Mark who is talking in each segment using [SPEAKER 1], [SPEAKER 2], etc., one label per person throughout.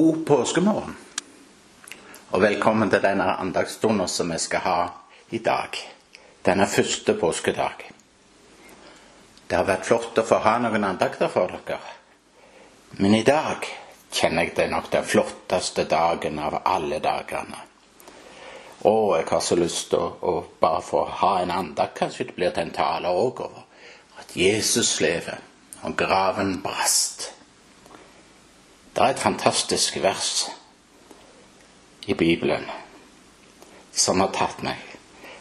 [SPEAKER 1] God påskemorgen, og velkommen til denne andagsstunden som vi skal ha i dag. Denne første påskedag. Det har vært flott å få ha noen andakter for dere. Men i dag kjenner jeg det nok den flotteste dagen av alle dagene. Å, jeg har så lyst til å, å bare få ha en andakt. Kanskje det blir til en tale òg over at Jesus lever, og graven brast. Det er et fantastisk vers i Bibelen som har tatt meg.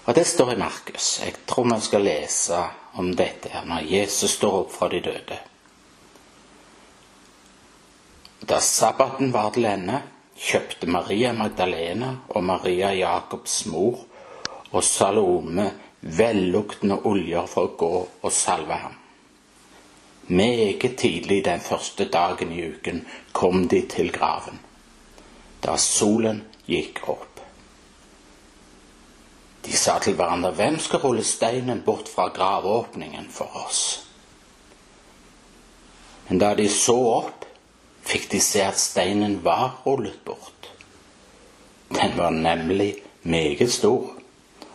[SPEAKER 1] Og det står i Markus. Jeg tror vi skal lese om dette her når Jesus står opp fra de døde. Da sabbaten var til ende, kjøpte Maria Magdalena og Maria Jakobs mor og Salome velluktende oljer for å gå og salve ham. Meget tidlig den første dagen i uken kom de til graven, da solen gikk opp. De sa til hverandre, hvem skal rulle steinen bort fra gravåpningen for oss? Men da de så opp, fikk de se at steinen var rullet bort. Den var nemlig meget stor,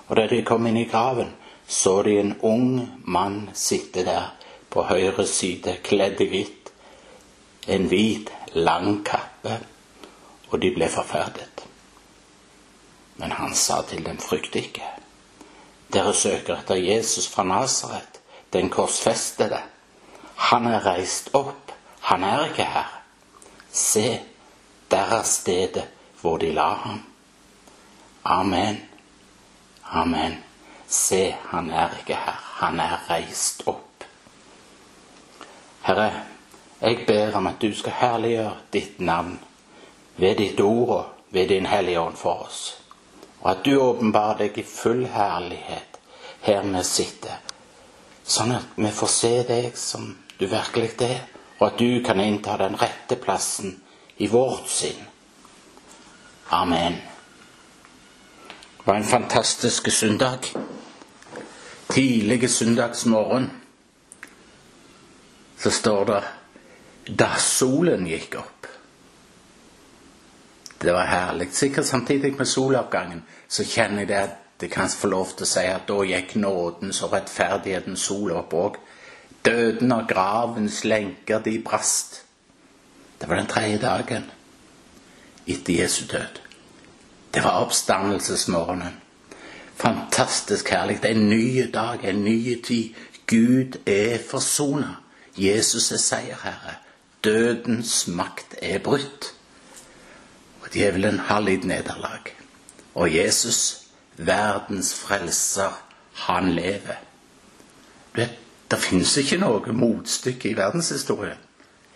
[SPEAKER 1] og da de kom inn i graven, så de en ung mann sitte der på høyre side, kledd i hvitt, en hvit, lang kappe, og de ble forferdet. Men han sa til dem, frykt ikke. Dere søker etter Jesus fra Nasaret, den korsfestede. Han er reist opp, han er ikke her. Se, der er stedet hvor de la ham. Amen. Amen. Se, han er ikke her, han er reist opp. Herre, jeg ber om at du skal herliggjøre ditt navn ved ditt ord og ved din Hellige Ånd for oss. Og at du åpenbarer deg i full herlighet her vi sitter, sånn at vi får se deg som du virkelig er, og at du kan innta den rette plassen i vårt sinn. Amen. Det var en fantastisk søndag. Tidlig søndagsmorgen så står det da solen gikk opp. Det var herlig. Sikkert samtidig med soloppgangen så kjenner jeg det at jeg kan få lov til å si at da gikk nådens og rettferdighetens sol opp òg. Døden og gravens lenker, de brast. Det var den tredje dagen etter Jesu død. Det var oppstandelsesmorgenen. Fantastisk herlig. Det er en ny dag, en ny tid. Gud er forsona. Jesus er seierherre. Dødens makt er brutt. Og djevelen har lidd nederlag. Og Jesus, verdens frelser, han lever. Du vet, Det finnes ikke noe motstykke i verdenshistorien.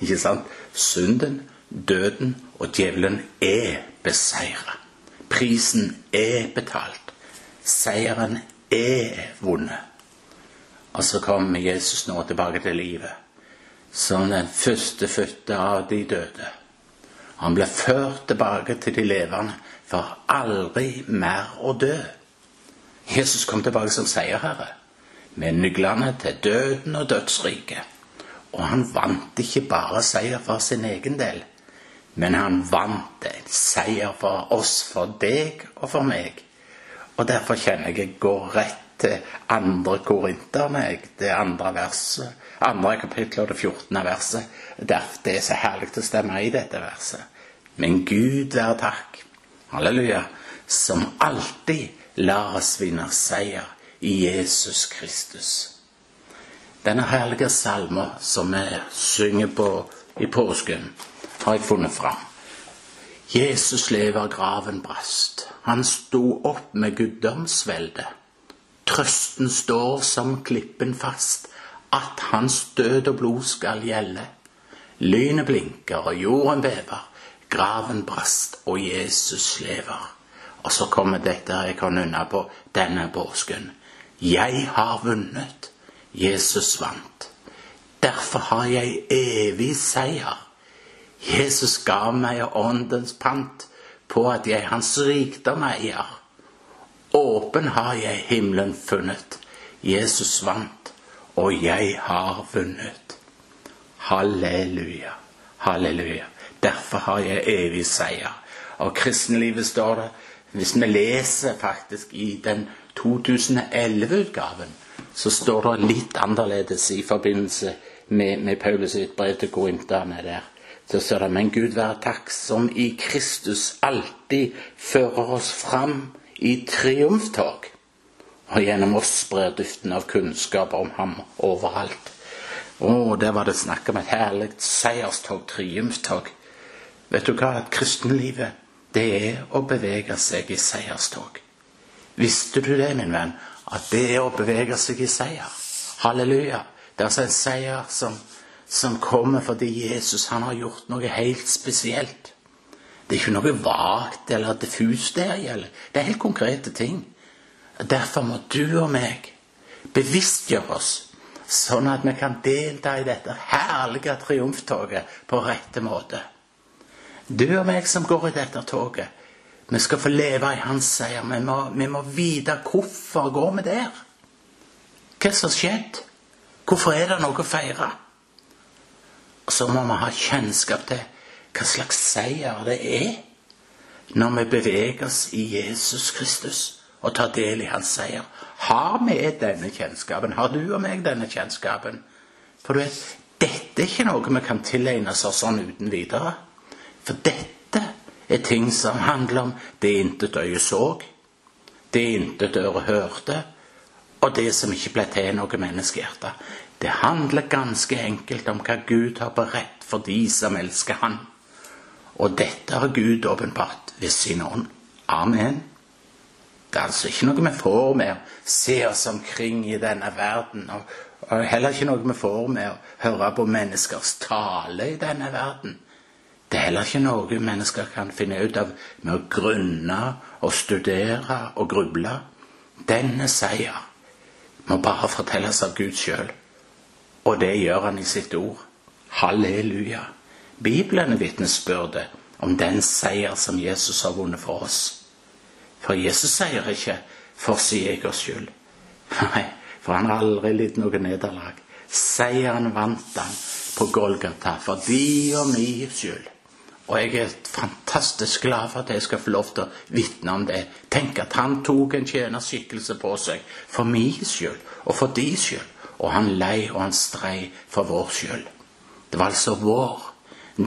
[SPEAKER 1] Ikke sant? Synden, døden og djevelen er beseira. Prisen er betalt. Seieren er vunnet. Og så kommer Jesus nå tilbake til livet som den førstefødte av de døde. Han ble ført tilbake til de levende for aldri mer å dø. Jesus kom tilbake som seierherre med nøklene til døden og dødsriket. Og han vant ikke bare seier for sin egen del, men han vant en seier for oss, for deg og for meg. Og derfor kjenner jeg jeg går rett til andre korinterne, det andre verset andre kapittel og det 14. verset. Det er så herlig å stemme i dette verset. Men Gud være takk, halleluja, som alltid lar oss vinne seier i Jesus Kristus. Denne herlige salmen som vi synger på i påsken, har jeg funnet fram. Jesus lever, graven brast. Han sto opp med guddomsvelde. Trøsten står som klippen fast at hans død og blod skal gjelde. Lynet blinker og jorden bever, graven brast og Jesus lever. Og så kommer dette jeg kan unna på denne påsken. Jeg har vunnet. Jesus vant. Derfor har jeg evig seier. Jesus ga meg åndens pant på at jeg hans rikdom eier. Åpen har jeg himmelen funnet. Jesus vant og jeg har vunnet. Halleluja, halleluja. Derfor har jeg evig seier. Og kristenlivet står det, hvis vi leser faktisk i den 2011-utgaven, så står det litt annerledes i forbindelse med, med Paulus sitt brev til korinterne der. Så står det Men Gud være takk som i Kristus alltid fører oss fram i triumftog, og gjennom oss sprer duften av kunnskap om ham overalt. Å, der var det snakk om et herlig seierstog, triumftog. Vet du hva? At kristenlivet, det er å bevege seg i seierstog. Visste du det, min venn? At det er å bevege seg i seier. Halleluja. Det er altså en seier som, som kommer fordi Jesus han har gjort noe helt spesielt. Det er ikke noe vagt eller diffust det gjelder. Det er helt konkrete ting. Derfor må du og meg bevisstgjøre oss, sånn at vi kan delta i dette herlige triumftoget på rette måte. Du og meg som går i dette toget, vi skal få leve i hans seier. Vi må, vi må vite hvorfor går vi der. Hva som har skjedd? Hvorfor er det noe å feire? Og så må vi ha kjennskap til hva slags seier det er når vi beveger oss i Jesus Kristus og tar del i hans seier. Har vi denne kjennskapen? Har du og meg denne kjennskapen? For du vet, dette er ikke noe vi kan tilegne oss sånn uten videre. For dette er ting som handler om det intet øye så, det intet øre hørte, og det som ikke ble til noe menneskehjerte. Det handler ganske enkelt om hva Gud har beredt for de som elsker Han. Og dette har Gud åpenbart ved sin ånd. Amen. Altså ikke noe vi får med å se oss omkring i denne verden, og, og heller ikke noe vi får med å høre på menneskers tale i denne verden. Det er heller ikke noe mennesker kan finne ut av med å grunne og studere og gruble. Denne seier må bare fortelles av Gud sjøl, og det gjør han i sitt ord. Halleluja. Bibelen er vitnesbyrde om den seier som Jesus har vunnet for oss. For Jesus sier ikke for sin egen skyld. Nei, for han har aldri lidd noe nederlag. Seieren vant han på Golgata for de og min skyld. Og jeg er fantastisk glad for at jeg skal få lov til å vitne om det. Tenk at han tok en tjenerskikkelse på seg for min skyld og for de skyld. Og han lei og han strei for vår skyld. Det var altså vår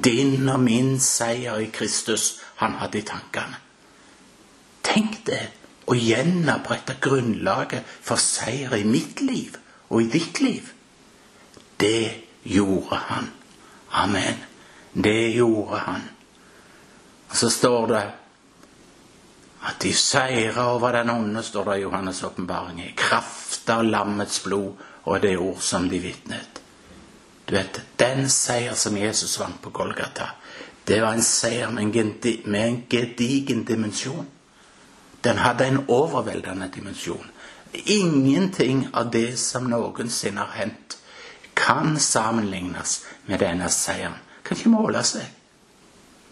[SPEAKER 1] din og min seier i Kristus han hadde i tankene. Tenk det å gjenopprette grunnlaget for seier i mitt liv og i ditt liv. Det gjorde han. Amen. Det gjorde han. Og så står det at de seirer over den onde, står det i Johannes' åpenbaring, i kraft av lammets blod og det ord som de vitnet. Du vet, Den seier som Jesus vant på Golgata, det var en seier med en gedigen dimensjon. Den hadde en overveldende dimensjon. Ingenting av det som noensinne har hendt, kan sammenlignes med denne seieren. Kan ikke måle seg.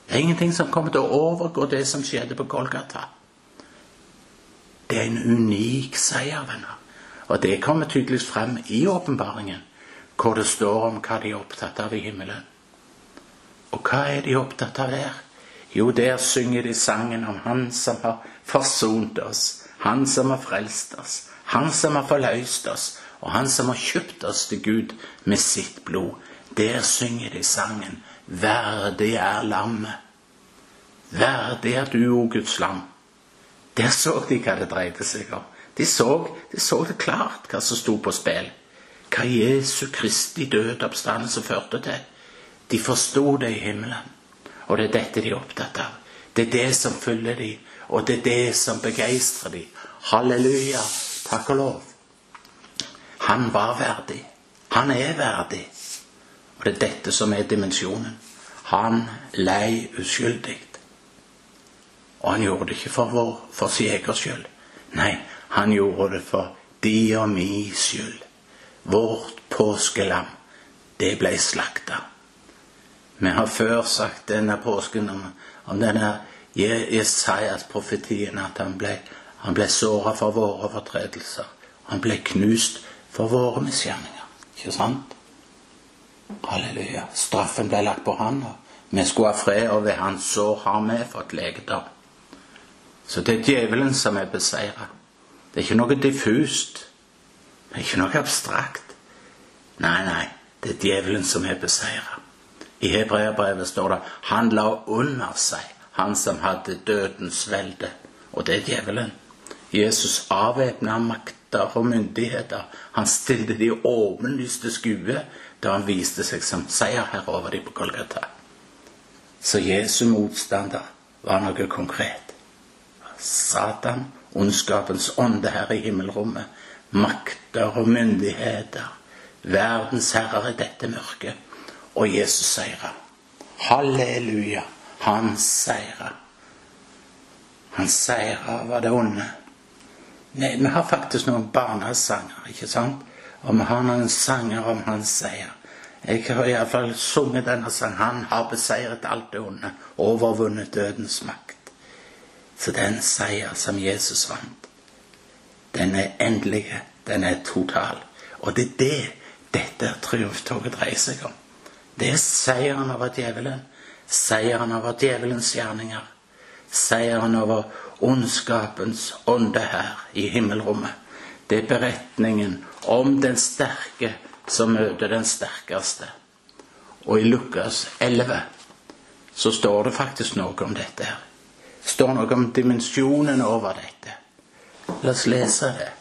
[SPEAKER 1] Det er ingenting som kommer til å overgå det som skjedde på Golgata. Det er en unik seier, venner. Og det kommer tydeligst frem i åpenbaringen hvor det står om hva de er opptatt av i himmelen. Og hva er de opptatt av der? Jo, der synger de sangen om Han som har forsont oss, Han som har frelst oss, Han som har forløst oss, og Han som har kjøpt oss til Gud med sitt blod. Der synger de sangen Verdig er lammet. Verdig er du, o Guds lam. Der så de hva det dreide seg om. De så, de så det klart hva som sto på spill hva Jesu Kristi død oppstandelse førte til. De forsto det i himmelen. Og det er dette de er opptatt av. Det er det som fyller de, og det er det som begeistrer de. Halleluja. Takk og lov. Han var verdig. Han er verdig. Og det er dette som er dimensjonen. Han lei uskyldig. Og han gjorde det ikke for, vår, for sin egen skyld. Nei, han gjorde det for de og mi skyld. Vårt påskelam, det ble slakta. Vi har før sagt denne påsken om, om denne Jesajas-profetien at han ble, han ble såra for våre overtredelser. Han ble knust for våre misgjerninger. Ikke sant? Halleluja. Straffen ble lagt på han, Vi skulle ha fred, og ved hans sår har vi fått legedom. Så det er djevelen som er beseira. Det er ikke noe diffust. Det er ikke noe abstrakt. Nei, nei, det er djevelen som er beseira. I hebreerbrevet står det 'Han la under seg han som hadde dødens velde'. Og det er djevelen. Jesus avvæpna makter og myndigheter. Han stilte de åpenlyste skue da han viste seg som seierherre over de på Golgata. Så Jesu motstander var noe konkret. Satan, ondskapens ånde her i himmelrommet, makter og myndigheter, verdens herrer i dette mørket, og Jesus seira. Halleluja, han seira. Han seira over det onde. Nei, vi har faktisk noen barnesanger, ikke sant? Og vi har noen sanger om hans seier. Jeg har iallfall sunget denne sangen. Han har beseiret alt det onde, overvunnet dødens makt. Så den seier som Jesus vant, den er endelig, den er total. Og det er det dette triumftoget dreier seg om. Det er seieren over djevelen, seieren over djevelens gjerninger, seieren over ondskapens ånde her i himmelrommet. Det er beretningen om den sterke som møter den sterkeste. Og i Lukas 11 så står det faktisk noe om dette her. Det står noe om dimensjonen over dette. La oss lese det.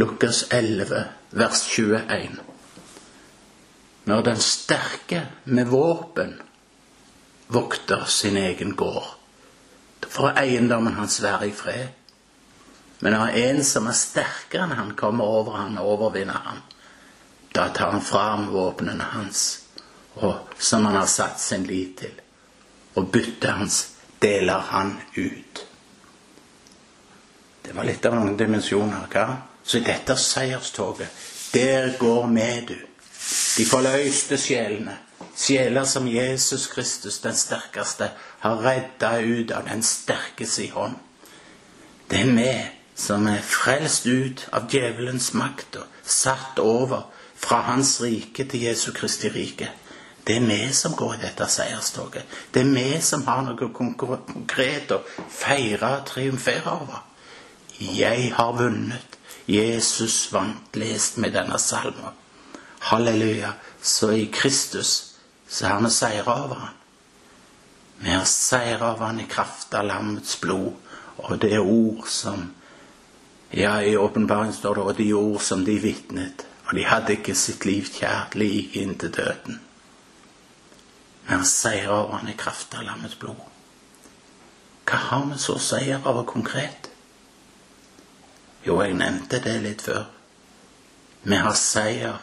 [SPEAKER 1] Lukas 11, vers 21. Når den sterke med våpen vokter sin egen gård, da får eiendommen hans være i fred. Men når en som er sterkere enn han, kommer over han og overvinner han, da tar han fram våpnene hans, og, som han har satt sin lit til, og byttet hans deler han ut. Det var litt av noen dimensjoner. hva? Så i dette seierstoget, der går vi, du. De forløste sjelene. Sjeler som Jesus Kristus, den sterkeste, har redda ut av den sterkes i hånd. Det er vi som er frelst ut av djevelens makt og satt over fra Hans rike til Jesu Kristi rike. Det er vi som går i dette seierstoget. Det er vi som har noe konkret å feire og triumfere over. Jeg har vunnet. Jesus vant, lest med denne salmen. Halleluja. Så i Kristus så har vi seira over han. Vi har seira over han i kraft av lammets blod og det ord som Ja, i åpenbaringen står det og de ord som de vitnet og de hadde ikke sitt liv kjært like inntil døden. Men han seier over han i kraft av lammets blod. Hva har vi så seier over konkret? Jo, jeg nevnte det litt før. Vi har seier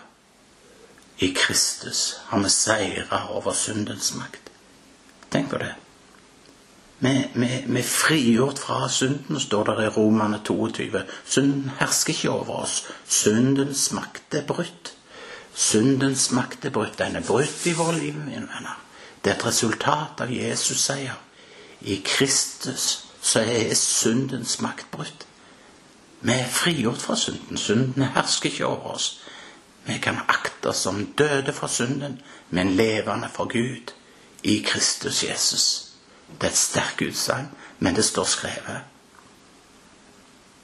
[SPEAKER 1] i Kristus. Har vi seira over syndens makt. Tenk på det. Vi er frigjort fra synden, står det i Romane 22. Synden hersker ikke over oss. Syndens makt er brutt. Syndens makt er brutt. Den er brutt i vårt liv, mine venner. Det er et resultat av Jesus seier. I Kristus så er syndens makt brutt. Vi er frigjort fra synden. Synden hersker ikke over oss. Vi kan akte oss som døde for synden, men levende for Gud i Kristus Jesus. Det er et sterkt utsagn, men det står skrevet.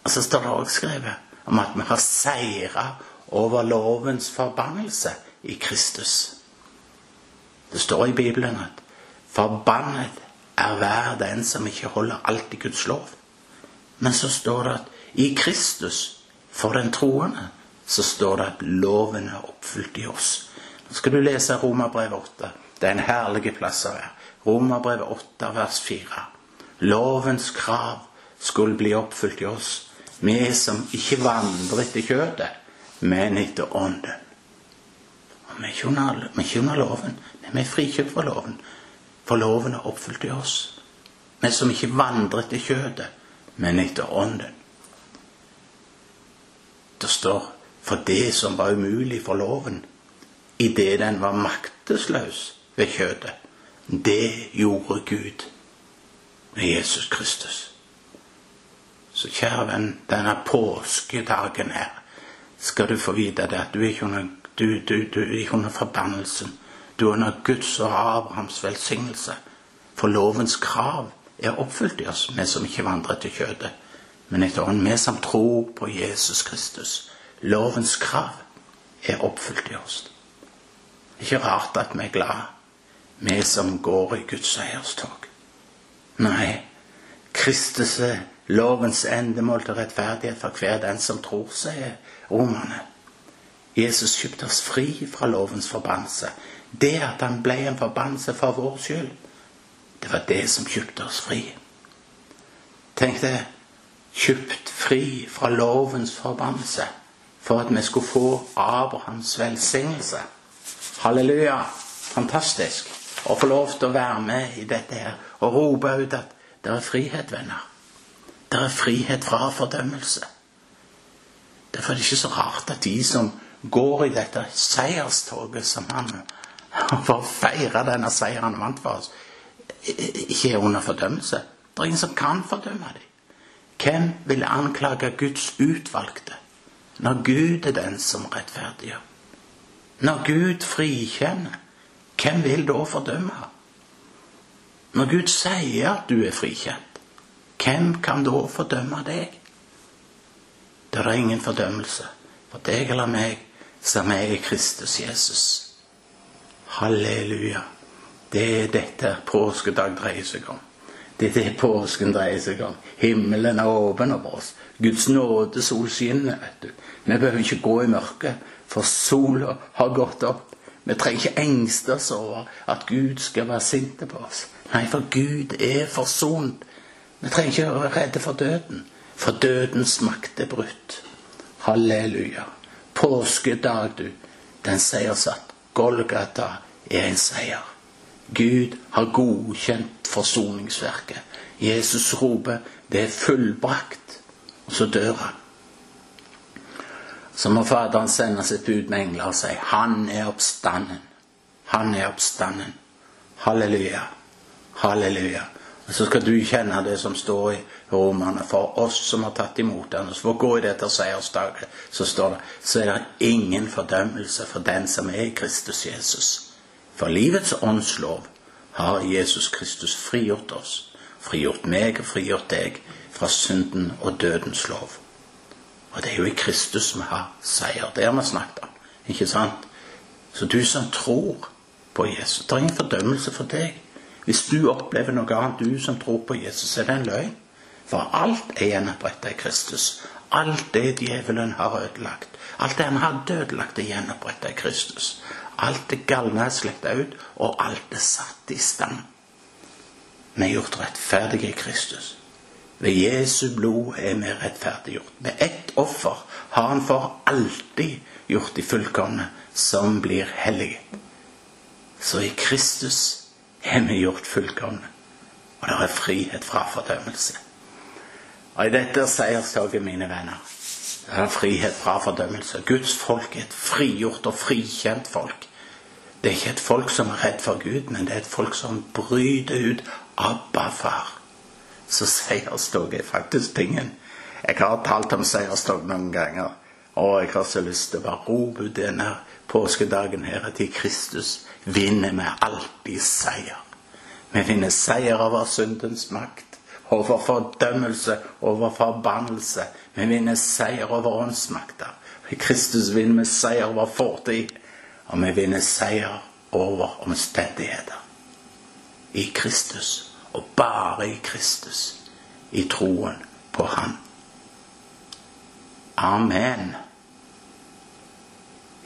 [SPEAKER 1] Og så står det òg skrevet om at vi har seira over lovens forbannelse i Kristus. Det står i Bibelen at 'forbannet er hver den som ikke holder alt i Guds lov'. Men så står det at i Kristus, for den troende, så står det at loven er oppfylt i oss. Nå skal du lese Romerbrevet 8. Det er en herlig plass å være. Romerbrevet 8, vers 4. Lovens krav skulle bli oppfylt i oss, vi som ikke vandrer etter kjøttet, men etter ånden. Og vi er ikke under, er loven, men vi er frikjøpt fra loven. For loven er oppfylt i oss. Vi som ikke vandrer etter kjøttet, men etter ånden. Det står for det som var umulig for loven, idet den var maktesløs ved kjødet. det gjorde Gud med Jesus Kristus. Så kjære venn, denne påskedagen her skal du få vite det at du er ikke under, du, du, du er ikke under forbannelsen. Du er under Guds og Abrahams velsignelse. For lovens krav er oppfylt i oss, vi som ikke vandrer etter kjødet, men etter ånden, vi som tror på Jesus Kristus. Lovens krav er oppfylt i oss. Ikke rart at vi er glade, vi som går i Guds seierstog. Nei, Kristus er lovens endemål til rettferdighet for hver den som tror, sier romerne. Jesus kjøpte oss fri fra lovens forbannelse. Det at han ble en forbannelse for vår skyld, det var det som kjøpte oss fri. Tenk det. Kjøpt fri fra lovens forbannelse for at vi skulle få Abrahams velsignelse. Halleluja. Fantastisk å få lov til å være med i dette her og rope ut at det er frihet, venner. Det er frihet fra fordømmelse. Derfor er det ikke så rart at de som går i dette seierstoget som han for å feire denne seieren han vant for oss, ikke er under fordømmelse. Det er ingen som kan fordømme dem. Hvem vil anklage Guds utvalgte når Gud er den som rettferdiggjør? Når Gud frikjenner, hvem vil da fordømme? Når Gud sier at du er frikjent, hvem kan da fordømme deg? Det er ingen fordømmelse for deg eller meg som er i Kristus Jesus. Halleluja. Det er dette påskedag dreier seg om. Det er det påsken dreier seg om. Himmelen er åpen over oss. Guds nåde sol skinner. vet du. Vi behøver ikke gå i mørket, for sola har gått opp. Vi trenger ikke engste oss over at Gud skal være sint på oss. Nei, for Gud er forsont. Vi trenger ikke være redde for døden, for dødens makt er brutt. Halleluja. Påskedag, du. Den seier satt. Golgata er en seier. Gud har godkjent forsoningsverket. Jesus roper 'Det er fullbrakt', og så dør han. Så må Faderen sende sitt bud med engler og si 'Han er oppstanden'. Han er oppstanden. Halleluja. Halleluja. Og Så skal du kjenne det som står i Romerne. For oss som har tatt imot den, og som får gå i dette seiersdagen, så står det så er det ingen fordømmelse for den som er i Kristus Jesus. For livets åndslov har Jesus Kristus frigjort oss, frigjort meg og frigjort deg fra synden og dødens lov. Og det er jo i Kristus vi har seier. Det har vi snakket om. Ikke sant? Så du som tror på Jesus Det er ingen fordømmelse for deg. Hvis du opplever noe annet, du som tror på Jesus, er det en løgn. For alt er gjenoppretta i Kristus. Alt det djevelen har ødelagt. Alt det han hadde ødelagt, er gjenoppretta i Kristus. Alt det galne er sletta ut, og alt er satt i stand. Vi er gjort rettferdige i Kristus. Ved Jesu blod er vi rettferdiggjort. Med ett offer har han for alltid gjort de fullkomne, som blir hellige. Så i Kristus er vi gjort fullkomne, og det er frihet fra fordømmelse. Og i dette seierstoget, mine venner, er frihet fra fordømmelse. Guds folk er et frigjort og frikjent folk. Det er ikke et folk som er redd for Gud, men det er et folk som bryter ut 'Abba, far'. Så seierstog er faktisk tingen. Jeg har talt om seierstog noen ganger, og jeg har så lyst til å bare rope ut denne påskedagen her at i Kristus vinner vi alltid seier. Vi vinner seier over syndens makt over fordømmelse, over forbannelse. Vi vinner seier over åndsmakter. I Kristus vinner vi seier over fortid, og vi vinner seier over omstendigheter. I Kristus, og bare i Kristus, i troen på Han. Amen.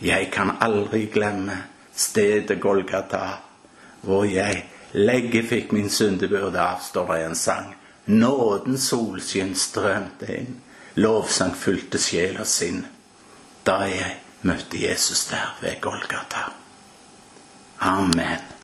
[SPEAKER 1] Jeg kan aldri glemme stedet Golgata, hvor jeg legge fikk min syndebyrde av, står det i en sang. Nådens solskinn strømte inn. Lovsang fulgte sjel og sinn. Da jeg møtte Jesus der ved Golgata. Amen.